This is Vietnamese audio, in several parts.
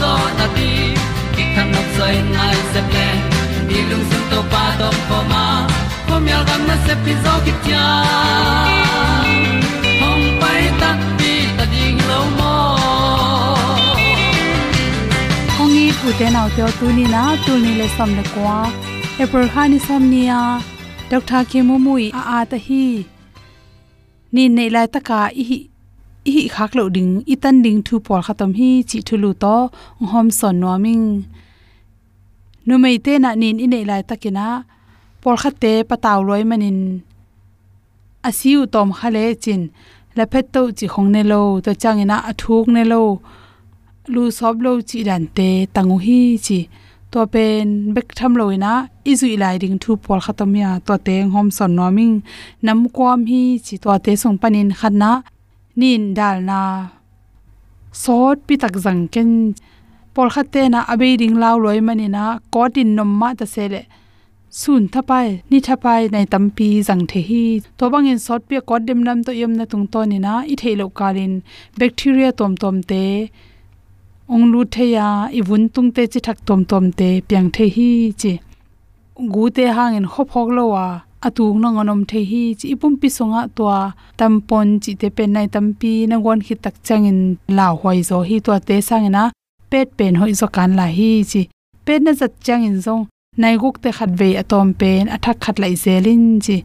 zo na ti ki kan nok sai nai se ple ni lung sun to pa to pa ma. Ko mi al gam na se pi zo ki tia hom pai ta ti ta ding lo mo kong i pu te nau te tu ni na, tu ni le som le kwa april kha ni som ya dr ke mu mui, a a ta hi. Ni nei lai ta ka i hi khak lo ding, i tan ding thu por khatam hi chi thulu to, hom son no ming nu mei te na nin i nei lai takina por khate pataw loi manin. Asiu tom khale chin, la phet to chi khong ne lo, to changina athuk ne lo. Lu sob lo chi dan te tangu hi chi, to pen bek tham loina izui lai ding thu por khatam ya, to te hom son noming nam kwam hi chi to te song panin khanna nin dal na sot pi tak zang ken pol khate na abe ding law loi manina. Kotin nom ma ta sele. Sun thapai ni thapai nai tampi zang the hi to bangin sot pi ko dem nam to yem na tung to ni na i theilo kalin. Bacteria tom tom te. Ong lu hả, vun tung te chi thak tom tom te. Piang the hi chi. Gu te hangin hop hok lo wa atung na ngonom the hi chi ipum pi songa to tampon chi te pen nai tampi na gon khi tak changin la hoi zo hi to te sangena. Pet pen hoi zo kan la hi chi. Pet na zat changin zong. Nai guk te khat ve atom pen, athak khat lai zelin chi.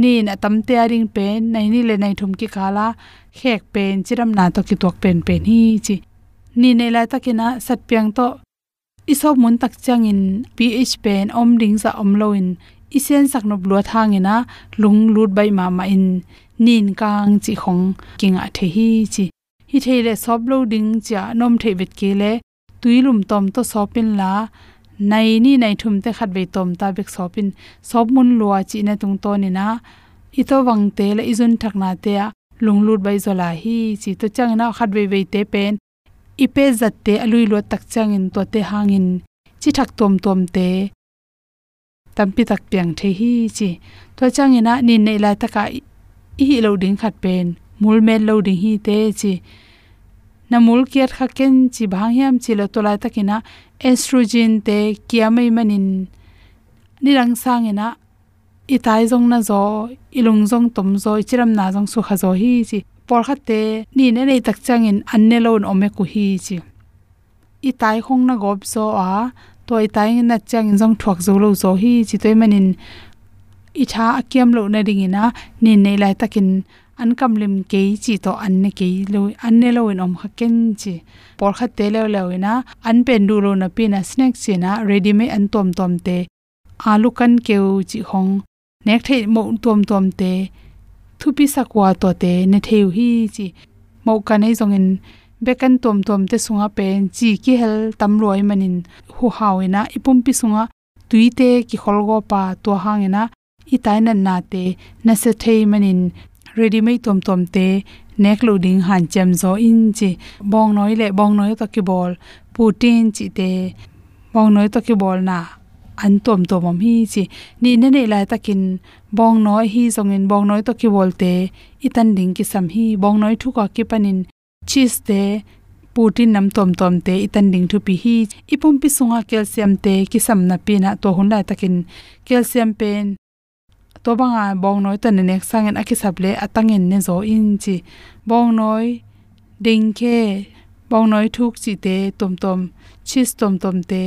Ni na tam te aring pen, nai ni le nai thum ki kala. Khek pen, chiram na to ki tok pen pen hi chi. Ni nei la takina sat piang to. Iso mun tak changin ph pen, om ding za om loin isen sakno blua thangena lung lut bai ma ma in, nin kang chi khong kinga the hi chi. Hi theile sob loading cha nom the vet ke le tuilum tom to sopin la, nai ni nai thum te khat ve tom ta bek sopin sob mun lua chi na tung to ni na ito wang te le izun thakna te a, lung lut bai zola hi chi. To chang na khat ve ve te pen ipe pe zat te alui lo tak chang in to te hangin chi thak tom tom te tampi tak piang the hi chi. To chang ina ni nei la taka i hi lo ding khat pen, mul mel lo ding hi te chi. Na mul kiat kha ken chi bhang yam chi lo tolai takina estrogen te kiamai manin. Nirang sang ina i tai jong na zo ilung zong tom zo chiram na zong su kha zo hi chi. Por kha te, ni ne nei tak chang in anne lon ome ku hi chi. I tai khong na gop zo a toy tai na chang in jong thuak zo lo zo hi chi toy manin i tha akiam lo na ding ina ni nei lai takin an kam lim ke chi to an ne ke lo an ne lo in om kha ken chi por kha te le lo ina an pen du lo na pi na snack chi na ready me an tom tom te alu kan keu chi hong nek the mo tom tom te thupi sakwa to te ne theu hi chi mo ka nei zong in bekan tom tom te sunga pen chi ki hel tam loi manin. Hu hawina ipum pi sunga tuite ki kholgo pa to hangena itaina na te, na se thei manin. Ready mai tom tom te neck loading han chem zo in chi. Bong noi le, bong noi to ki bol. Putin chi te, bong noi to ki bol na. An tom tom am hi chi. Ni ne ne lai takin bong noi hi zongin bong noi to ki bol te itan ding ki sam hi. Bong noi thu ka ki panin cheese te protein nam tom tom te itan ding thu pi hi ipum pi sunga calcium te ki sam na pi na to hun lai takin calcium pen. To banga bong noi tan ne nek sangen aki sable atangin ne zo in chi. Bong noi, ding ke. Bong noi thuk chi te tom tom cheese tom tom te.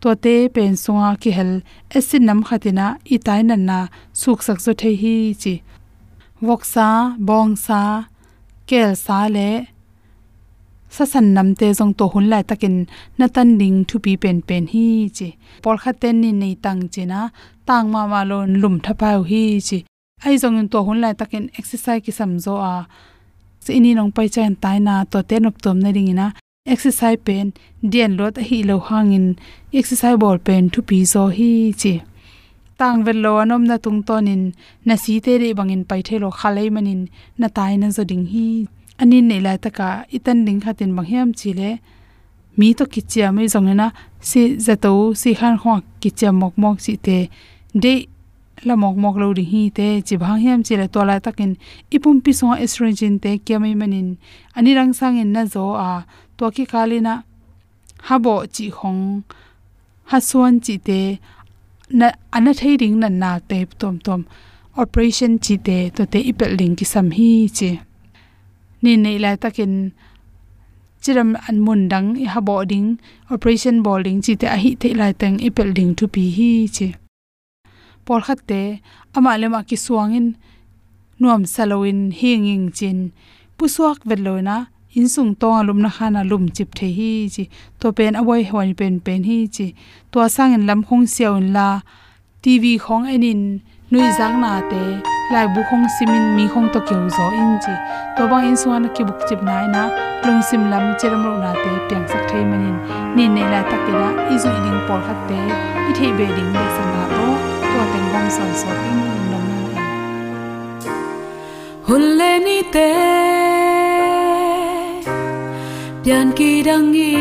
To te pen sunga ki hel, acid nam khatina itai nan na suk sak zo the hi chi. Woksa bong sa, kel sa le sa san nam te jong to hun lai takin na tan ding thu pi pen pen hi chi. Por kha ten ni nei tang che na. Tang ma ma lon lum tha pa hi chi. Ai jong to hun lai takin exercise ki sam zo a. Se ini nong pai chen tai na to te nop tom na ring ina. Exercise pen, dian lot hi lo hangin exercise ball pen thu pi zo hi chi. Tang vel lo anom na tung tonin na si te re bangin pai thelo khalei manin na tai na zo ding hi anin nei lai taka itan ding khatin bang banghiam chile. Mi to kichia mai zong na si zato, si khan khwa kichia mok mok si te. De la mok mok lo ri hi te, chi bang hiam chile to la takin ipum pi so estrogen te kya mai manin. Ani rang sang in na zo a to ki khali kalina habo chi khong, ha suan chi te, na, ana thei ring na na te, tom tom. Operation chi te, to te ipel ling ki sam hi chi ni nei lai takin chiram an mun dang i ha bo ding operation bowling chi te a hi te lai teng ipel ding to pi hi chi por khat te ama lema ki suangin nuam saloin hinging chin pusuak veloina insung to alum na khana lum chip the hi chi to pen awai hoi pen pen hi chi to sangin lam khong siaw la tv khong enin nui jang na te lai bu khong simin mi khong to keu zo in chi to bang in suan ki buk chip nai na lung sim lam cheram ro na te piang sak thei manin ni ne la takina izu ding por khat te i thei be ding be sang na to to teng bam san so in nom na hulle ni te pian ki dang i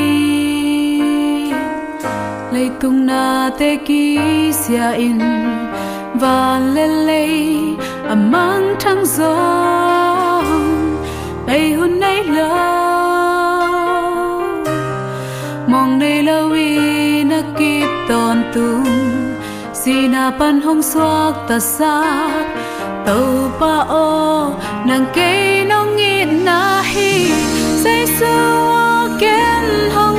lấy tung na te ki sia in và lên lê à, mang thăng gió. Bay hôn nay lâu mong nay lâu na kịp tòn tung sina pan hong xoak ta sak tàu pa o nàng cây nong ngi na hi. Say su kén hong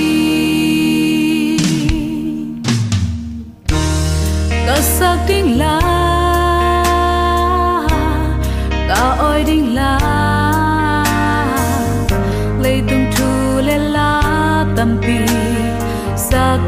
sak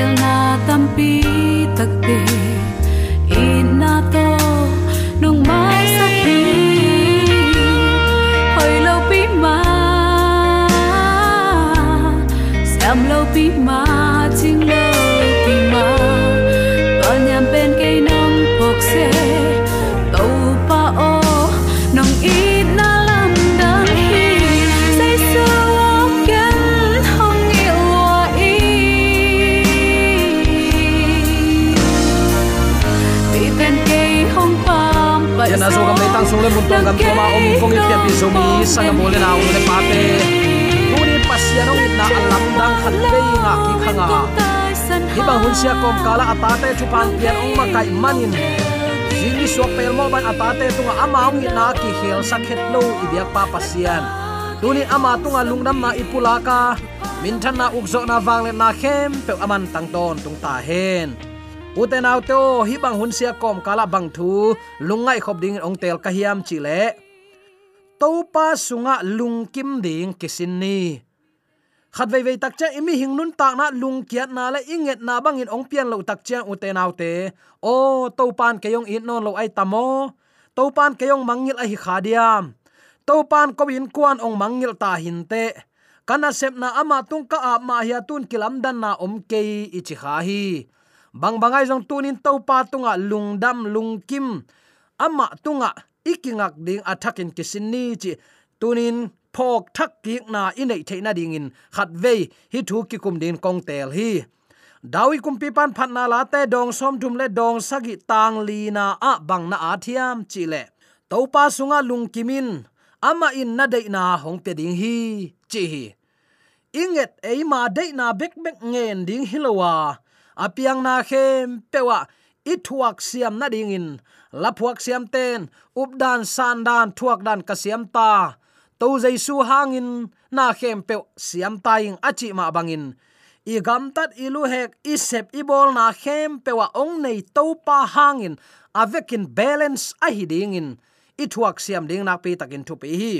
akhil na tong gam thoma om kong ip pi zo mi sanga mo le na om le pate tuni pasya nong na alam dang khat ve nga ki khanga hi bang hun sia kom kala atate chu pan pian ong ma kai manin zili so pel mo ban atate tunga ama ong na ki khel sakhet lo ibyak pa pasian tuni ama tunga lungnam na ipulaka min than na ukzo na wangle na khem pe aman tang ton tung ta hen uten auto hi bang hun sia kom kala bang thu, lungai khop ding ong tel ka hiam chi le. Topa sunga lungkim ding kisin ni. Khat vei vei tak cha imi hing nun tak na lung kiat na le, inget na bangin ong pian lo tak cha uten te o to pan ke yong in non lo ai tamo to pan ke yong mangil a hi khadiam to pan ko in kwan ong mangil ta hin te. Kana sep na ama tung ka a ma hiya tun kilam dan na om ke ichi kha hi bang bangai jong tunin to pa tunga lungdam lungkim ama tunga ikingak ding athakin kisinni chi. Tunin phok thak ki na inei theina ding in. Khat ve hi thu ki kum din kong tel hi. Dawi kum pi pan phat na la te dong som thum le dong sagi tang li na a bang na a thiam chi le. To pa sunga lung kimin ama in na dei na hong pe ding hi, chi hi. Inget eima dei na bek bek ngen ding hilowa apiang na khem pewa, ithuak siam na ding in. Laphuak siam ten updan sandan thuak dan ka siam ta. To jaisu hangin na khem pe siam taing achi ma bangin i gam tat ilu hek, i sep i bol na khem pewa, ong nei to pa hangin avekin balance a hi ding in. I thuak siam ding nak pi takin thu pi hi.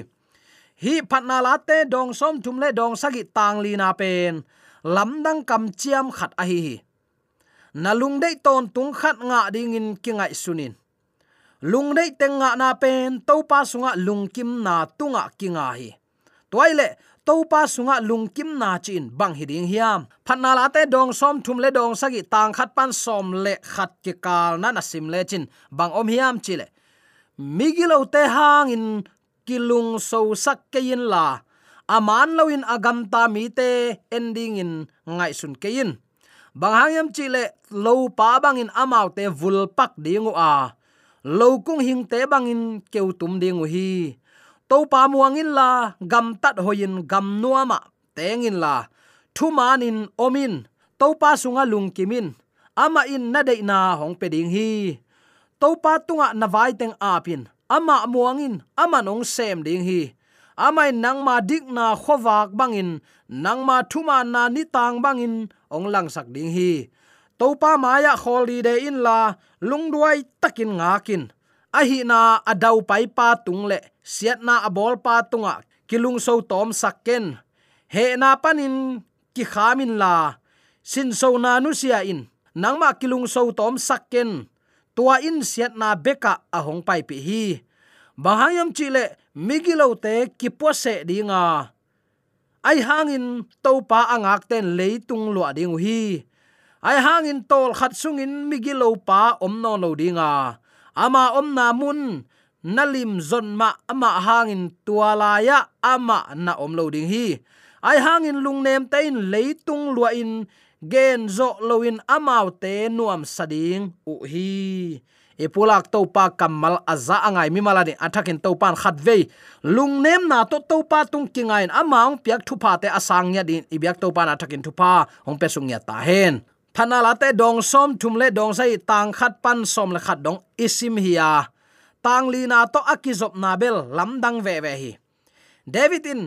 Hi phatna la te, dong som thum le dong sagi tang li na pen. Lamdang kam chiam khat a hi hi nalung dei ton tung khat nga ding in kingai sunin. Lung dei tenga na pen to pa sunga lung kim na tunga kinga hi. Toile to pa sunga lung kim na chin bang hi ding hiam. Phanna la te dong som thum le dong sagi tang khat pan som le khat ke kal na na sim le chin bang om hiam chile migilo te hang in kilung so sak ke in la. Aman loin agam ta mi te ending in ngai sun ke in bang hangyam chile lo pa bang in amau te vul pak dingu a. Lo kung hing te bang in keu tum dingu hi. To pa muang in la, gam tat hoyin gam nuama, tengin la. Thu manin omin, to pa sunga lung kimin. Ama in na dei na hong pe ding hi. To pa tunga na vai teng apin. Ama muangin, ama nong sem ding hi amai nang ma dik na khowak bangin, nang ma thuma na ni tang bangin, ong lang sak ding hi. To pa maya kholi de in la lungduai takin ngakin a hi na adau pai pa tung le, siat na abol pa tunga, kilung so tom sakken he na panin, ki khamin la. Sin so na nu sia in nangma kilung so tom sakken tua in siat na beka ahong pai pi hi. Bahayam chile migilo te kipose dinga ai hangin topa angak ten leitung lo ding hi. Ai hangin tol khat sungin migilo pa omno no dinga ama omna mun nalim zon ma, ama hangin tualaya ama na omlo ding hi. Ai hangin lungnem tein leitung lo in, gen zo loin amau te nuam sading u hi ipulak to pa kamal aza angai mi malani athakin to pan khat ve lung nem na to to pa tung kingai amaung piak thu pa te asang nya din. Ibyak to pan athakin thu pa hong pe sung nya ta hen. Phana la te dong som thum le dong sai tang khat pan som le khat dong isim hiya tang li na to akizop na bel lam dang ve ve hi. David in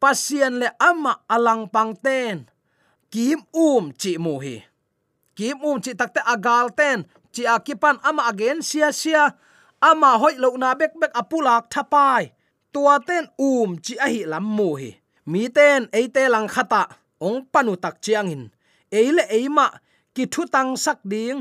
pasian le ama alang pang ten. Kim um chi mu hi. Kim um chi takte agal ten chi akipan ama again, sia sia. Ama hoi lo na bek bek apulak thapai. Tua ten um chi a hi lam mu hi. Mi ten eite lang khata, ong panu tak chiang hin eile eima ki thu tang sak ding.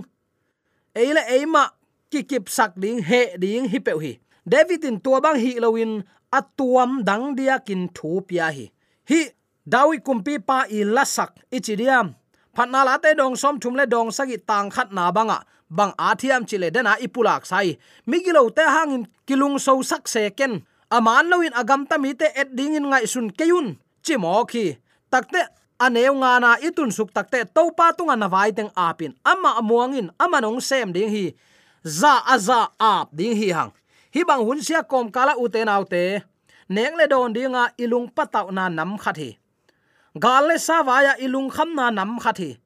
Eile eima ki kip sak ding, he ding hi pe hi. David in tua bang hi lowin atuam dang dia kin thu pia hi. Hi, dawi kumpi pa i lasak ichidiam phatna la te dong som thum le dong sagi tang khat na banga. Bang athiam chile dena ipulak sai. Migilo te hangin kilung so sak se ken. Aman loin agam ta mi te et ding in ngai sun keyun. Chimo khi. Takte aneu nga na itun suk takte to pa tunga na vai teng apin. Ama amuangin, ama nong sem ding hi. Za aza ap ding hi hang. Hi bang hun sia kom kala uten autte neng le don dinga ilung pataw na nam khathi gal le sawaya ilung kham na nam khathi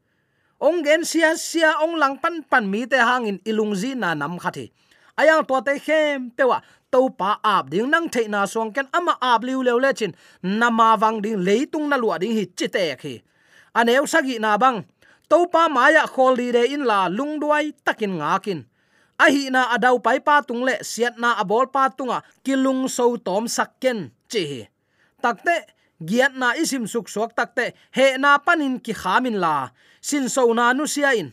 ong gen sia sia ong lang pan pan mi te hangin ilung zi na nam khathi ayang to te khem pewa to pa ap ding nang the na song ken ama ap liu lew le chin. Nama wang ding leitung na lua ding hi chi te khi aneu sagi na bang, to pa maya khol di re in la lung duai takin ngakin a hi na adau pai pa tung le siat na abol pa tunga kilung so tom sakken chi takte giat na isim suk suak takte he na panin ki khamin la. Sin so na nu sia in.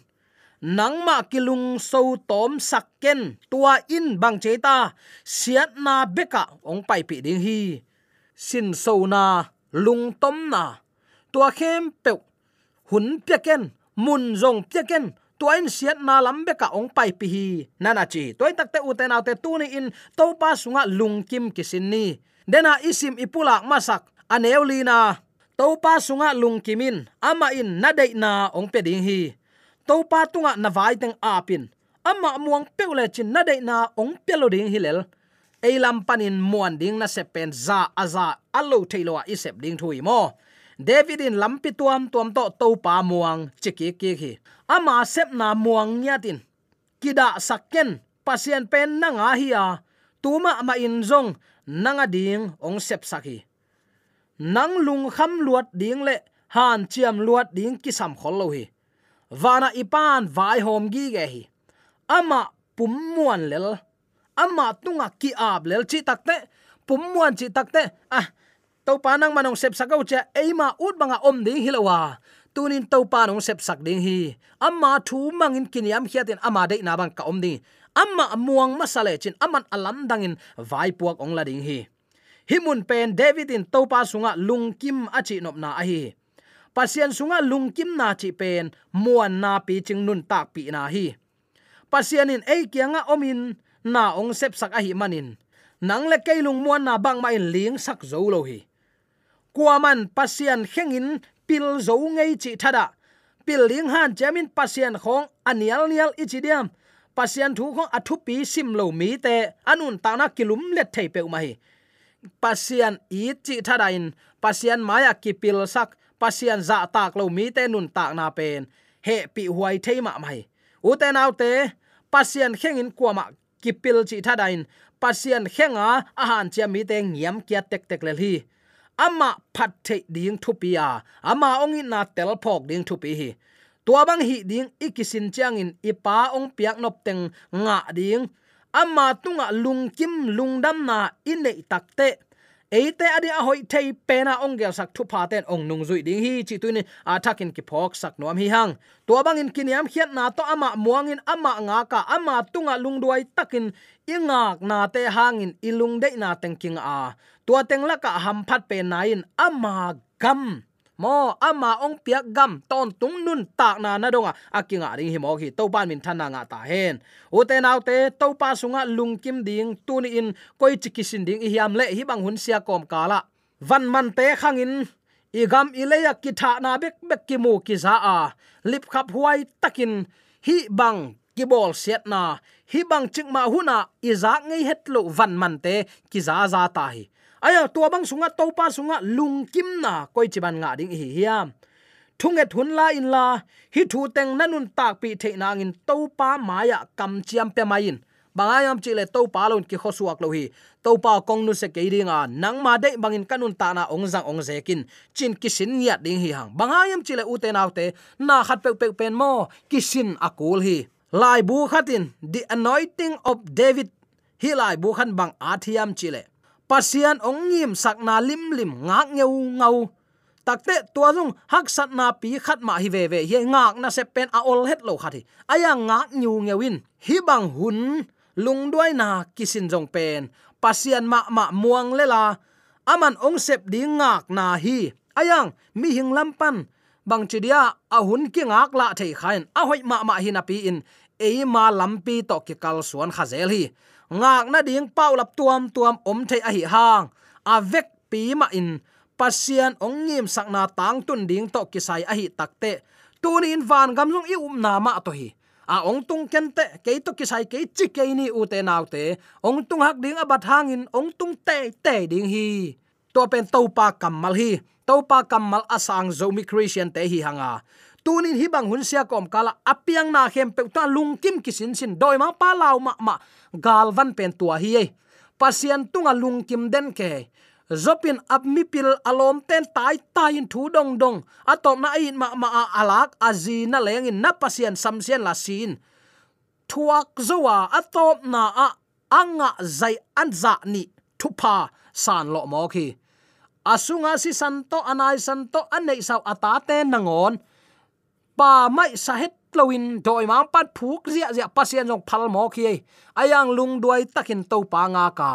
Nangma kilung so tom sakken tua in bang cheta siat na beka ong pai pi ding hi. Sin so na lung tom na. Tua khem pe hun peken mun zong peken tuain siat na lambe ka ong pai pi hi. Nana chi toy takte uten autte tu ni in to pa sunga lung kim kisin ni. Dena isim ipulak masak aneulina topa sunga lungkimin ama in na dei na ong pe ding hi. Topa tunga na vai teng apin, ama muang peule chin na dei na ong pelo ding hilel eilam panin muan ding na se pen za aza allo thailo isep ding thui mo. David in lampi tuam tuam to topa muang chiki ki hi. Ama sep na muang nyatin kida sakken pasien pen na nga hi a. Tuma ma in zong nanga ding ong sep sakhi nang lung kham luat ding le, han chiam luat ding ki sam khol lo hi. Wana ipan vai hom gi ge hi. Ama pum muan lel. Ama tunga ki ab lel chi takte pum muan chi takte ah to panang manong sep sakau cha eima ut banga om ding hilowa tunin to panong sep sak ding hi. Amma thu mangin kiniam hiatin ama de na bang ka om ding. Amma muang masale chin aman alam dangin vai puak ong la ding hi himun pen david in topa sunga lungkim achi nop na a hi pasian sunga lungkim na chi pen muan na pi ching nun tak pi na hi pasien in ei kianga omin na ong sep sak ahi manin nang le keilung muan na bang mai ling sak zo lo hi. Kuaman pasian hengin pil zo ngei chi thada pil ling han jamin pasian khong anial nial ichidiam pasian thu khong athu pi sim lo mi te anun ta na kilum let thei pe ma hi pasian i chi thadain pasian maya kipil sak. Pasian za tak lo mi te nun tak na pen. He pi huai thei ma mai. U te nau te, pasian khengin kwama kipil chi thadain pasian khenga ahan chia mi te ngiam kia tek tek le hi. Ama phat the ding thu pi a. Ama ong in na tel phok ding thu pi hi. Tua bang hi ding ikisin chang in. Ipa ong piak nop teng nga ding ama tunga lungkim lungdam na inei takte eite adi a hoi thei pena ongel sak thu paten ong nung zui ding hi chi tuini a thakin ki phok sak nom hi hang. To bangin kiniam khiat na to ama muangin ama nga ka ama tunga lungduai takin ingak na te hangin ilung de na tengking a. Tua tengla ka ham phat pe nain ama gam mo, ama ong piak gam, ton tung nun tak na na donga. Akinga ring hi mo hi to ban min thana nga ta hen. U te nau te to pa sunga lung kim ding, tu ni in, koi chikisin ding hi hiam le, hi bang hun sia kom kala van man te khangin igam ileya ki tha na bek bek ki mu ki za a. Lip khap huai takin, hi bang ki bol set na. Hi bang chik ma huna iza ngei het lo van man te, ki za za ta hi ayo tua bang sunga, topa sunga lungkim na, koi chiban nga ding hi hiam thunget hun la in la, hi thu teng nanun tak pi the na ngin topa maya kam chiam pe main bangayam chile topa lon ki khosuak lo hi. Topa kong nu se ke ringa nang ma de bangin kanun ta na ong jang ong zekin chin kisin ya ding hi hang. Bangayam chile u te naw te, na khat pe pe pen mo kisin akul hi. Lai bu khatin, the anointing of david. Hi lai bu khan bang athiam chile pasian ongim sakna lim lim ngak ngeu ngau. Takte tua jung hak sat na pi khat ma hi ve ve hi ngak na se pen a ol het lo khati aya ngak nyu ngewin hi bang hun, lung duai na kisin jong pen. Pasian ma ma muang lela aman ong sep ding ngak na hi. Ayang, mi hing lampan bang chidia a hun ki ngak la thei khain a hoi ma ma hi na pi in. E ma lampi to ki kal suan khazel hi ngak na ding pau lap tuam tuam om thei a hi hang. A vek pi ma in. Pasian ong ngim sakna tang tun ding to kisai a hi takte tun in van gam lung i um na ma to hi. A ong tung ken te ke to kisai ke chi ke ni u te nau te. Ong tung hak ding a bat hangin ong tung te te ding hi. To pen to pa kamal hi. To pa kamal asang zomi christian te hi hanga tunin hi bang hun sia kom kala apiang na hem pe ta lung kim kisin sin doi ma pa law ma ma. Gal van pen tua hi ei. Pasian tunga lung kim den ke. Zopin ap mi pil alom ten tai tai in thu dong dong. Atop na in ma ma alak azi na leng in na pasian samsian la sin. Thuak zowa atop na a anga zai anza ni thupa san lo mo khi asunga si santo anai santo anei sau atate nangon pa mai sa het loin doi ma pat phuk zia zia pasien jong phal mo khi ayang lung duai takin to pa nga ka.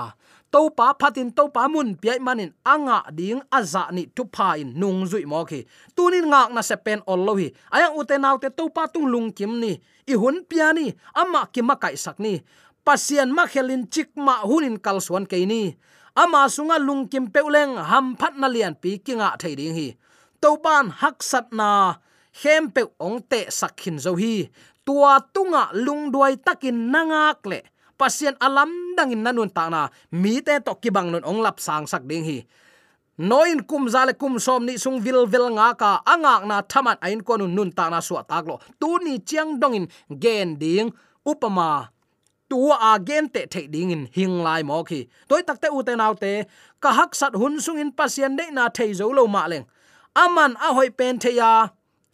To pa phatin to pa mun piai manin anga ding aza ni tu pa in nung zui mo khi. Tunin ngak na se pen ol lo hi. Ayang uten autte to pa tung lung kim ni. I hun piani ama ki ma kai sak ni. Pasien ma khelin chik ma hunin kal suan ke ni. Ama sunga lung kim peuleng ham phat na lian pi kinga thei ding hi. To ban hak sat na khem pe ong te sakhin zo hi. Tua tunga lungduai takin nangak le. Pasien alam dangin nanun ta na. Mi te to kibang nun ong lap sang sak ding hi. Noin kum zale kum som ni sung vil vil nga ka angak na thaman ain ko nun nun ta na suwa tak lo. Tu ni chiang dongin gen ding. Upama tu a gen te the ding in hing lai mo khi toi tak te u te nau te, ka hak sat hun sung in pasien de na thei zo lo ma leng. Aman a hoi pen the ya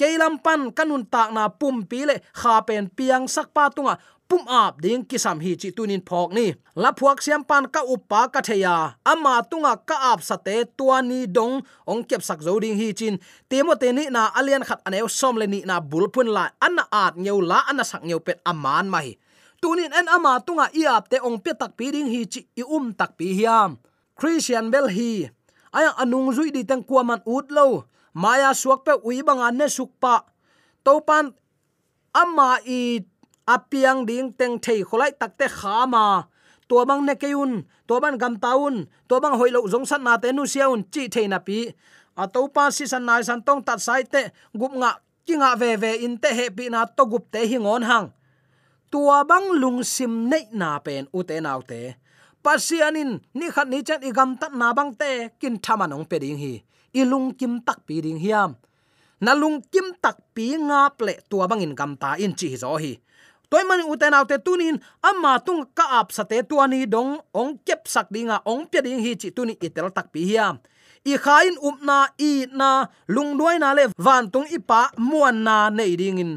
keilam pan kanun tak na pum pi le kha pen piang sak pa tunga pum ap ding kisam hi chi tunin phok ni. La phuak siam pan ka upa ka theya. Ama tunga ka ap sate tuani dong ong kep sak zo ding hi chin. Temo te ni na alian khat aneu som le ni na bulpun la an at ngeu la an sak ngeu pet aman mai. Tunin en ama tunga iap te ong pe tak pi ding hi chi i um tak pi hiam. Christian bel hi. Aya anung zui di tang kuaman ut lo maya suak pe ui banga ne sukpa topan amma i apiang ding teng thei kholai takte khama tua bang ne keun tua bang gam taun tua bang hoilo zong san na te nu siaun chi thei na pi. A to pa si san nai san tong tat sai te gup nga kinga ve ve in te he pi na to gup te hingon hang. Tua bang lung sim nei na pen u te nau te. Pasianin ni khat ni chan igam tat na bang te kin thama nong pe ding hi ilung kim tak pi ding hiam. Na lung kim tak pi nga ple tua bangin gam ta in chi zo hi. Toy man uten autte tunin amma tung ka ap sa te tuani dong, ong kep sak dinga ong pe ding hi chi tuni itel tak pi hiam. I khain upna i na lungduai na le van tung ipa muan na nei ding in,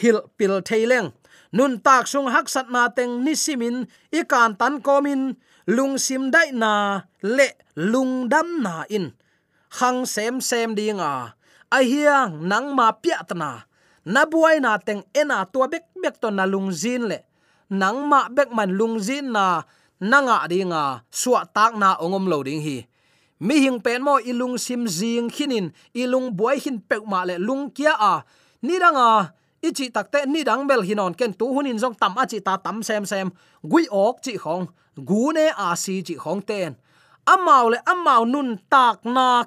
hil pil thaileng nun tak sung hak sat na teng nisimin i kan tan komin lung sim dai na le lung dam na in khang sem sem dinga a. Hiang nang ma pia tana na buai na teng ena tua bek bek to na lung zin le. Nang ma bek man lung zin na nanga dinga suwa tak na ongom lo ding hi. Mi hing pen mo ilung sim jing khinin ilung buai hin pek ma le lung kia a. Ni ranga ichi takte ni dang bel hinon ken tu hunin jong tam a chi ta tam sem sem. Gui ok chi khong. Gu ne a si chi khong ten. Amau le amau nun tak na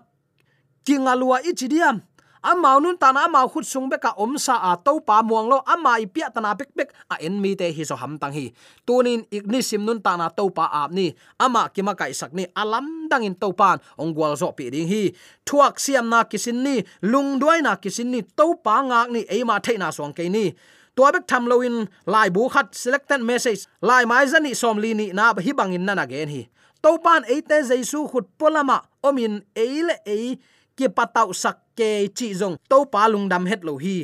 kingalua ichi diam amau nun tana amau khut sung beka omsa a to pa muang lo ama i pia tana bek bek a en mi te hi so ham tang hi. Tunin ignisim nun tana to pa ap ni. Ama kima kai sak ni alam dang in to pan ong gwal zo pi ding hi. Thuak siam na kisin ni, lung duai na kisin ni to pa ngak ni eima theina song ke ni. Tua bek tham lo in, lai bu khat selected message, lai mai zani som li ni na hi bangin na na gen hi. To pan eite jaisu khut polama omin eile ei ki patau sak ke chi zong, to pa lung dam het lo hi.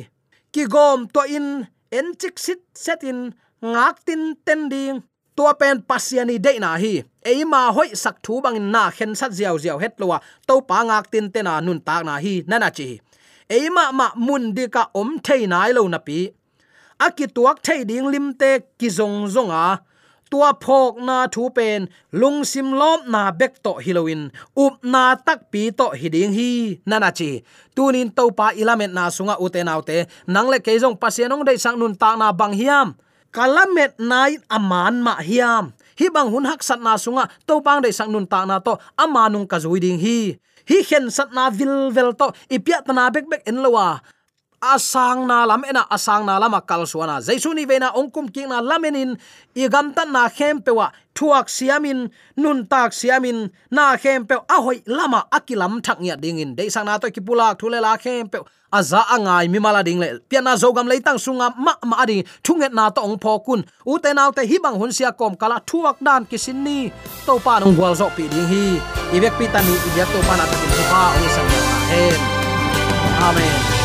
Ki gom to in, en chik sit set in, ngak tin ten ding. To pen pasiani de na hi. Eima hoi sak thu bang na khen sat jiao jiao het lo wa, to pa ngak tin te na nun tak na hi nana chi. Eima ma mun di ka om thei nai lo na pi. Aki tuak thei ding lim te ki zong zong a tua phok na thu pen lung sim lom na bek to hiloin up na tak pi to hiding hi. Nana chi tunin to pa ilamet na sunga uten autte nangle keijong pasianong dei sang nun ta na bang hiam. Kalamet nai aman ma hiam. Hi bang hun hak sat na sunga to pang dei sang nun ta na to amanung ka zuiding hi. Hi khen sat na vil vel to, ipiat na bek bek en lowa asang na lam, ena asang na lama kal suana jaisu ni vena ongkum king na lamenin igam tan na khem pewa thuak siamin, nun tak siamin, na khem pe a hoi lama akilam thak nya dingin. De sang na to ki pulak thule la khem pe aza angai mi mala ding le piana zogam leitang sunga, ma ma adi. Thunget na to ong phokun u te naw te hibang hun sia kom, kala thuak dan kisin ni. To pa nong gwal zo pi ding hi. Ibek pi tani ibyak to pa na takin pa ong sang na hen amen.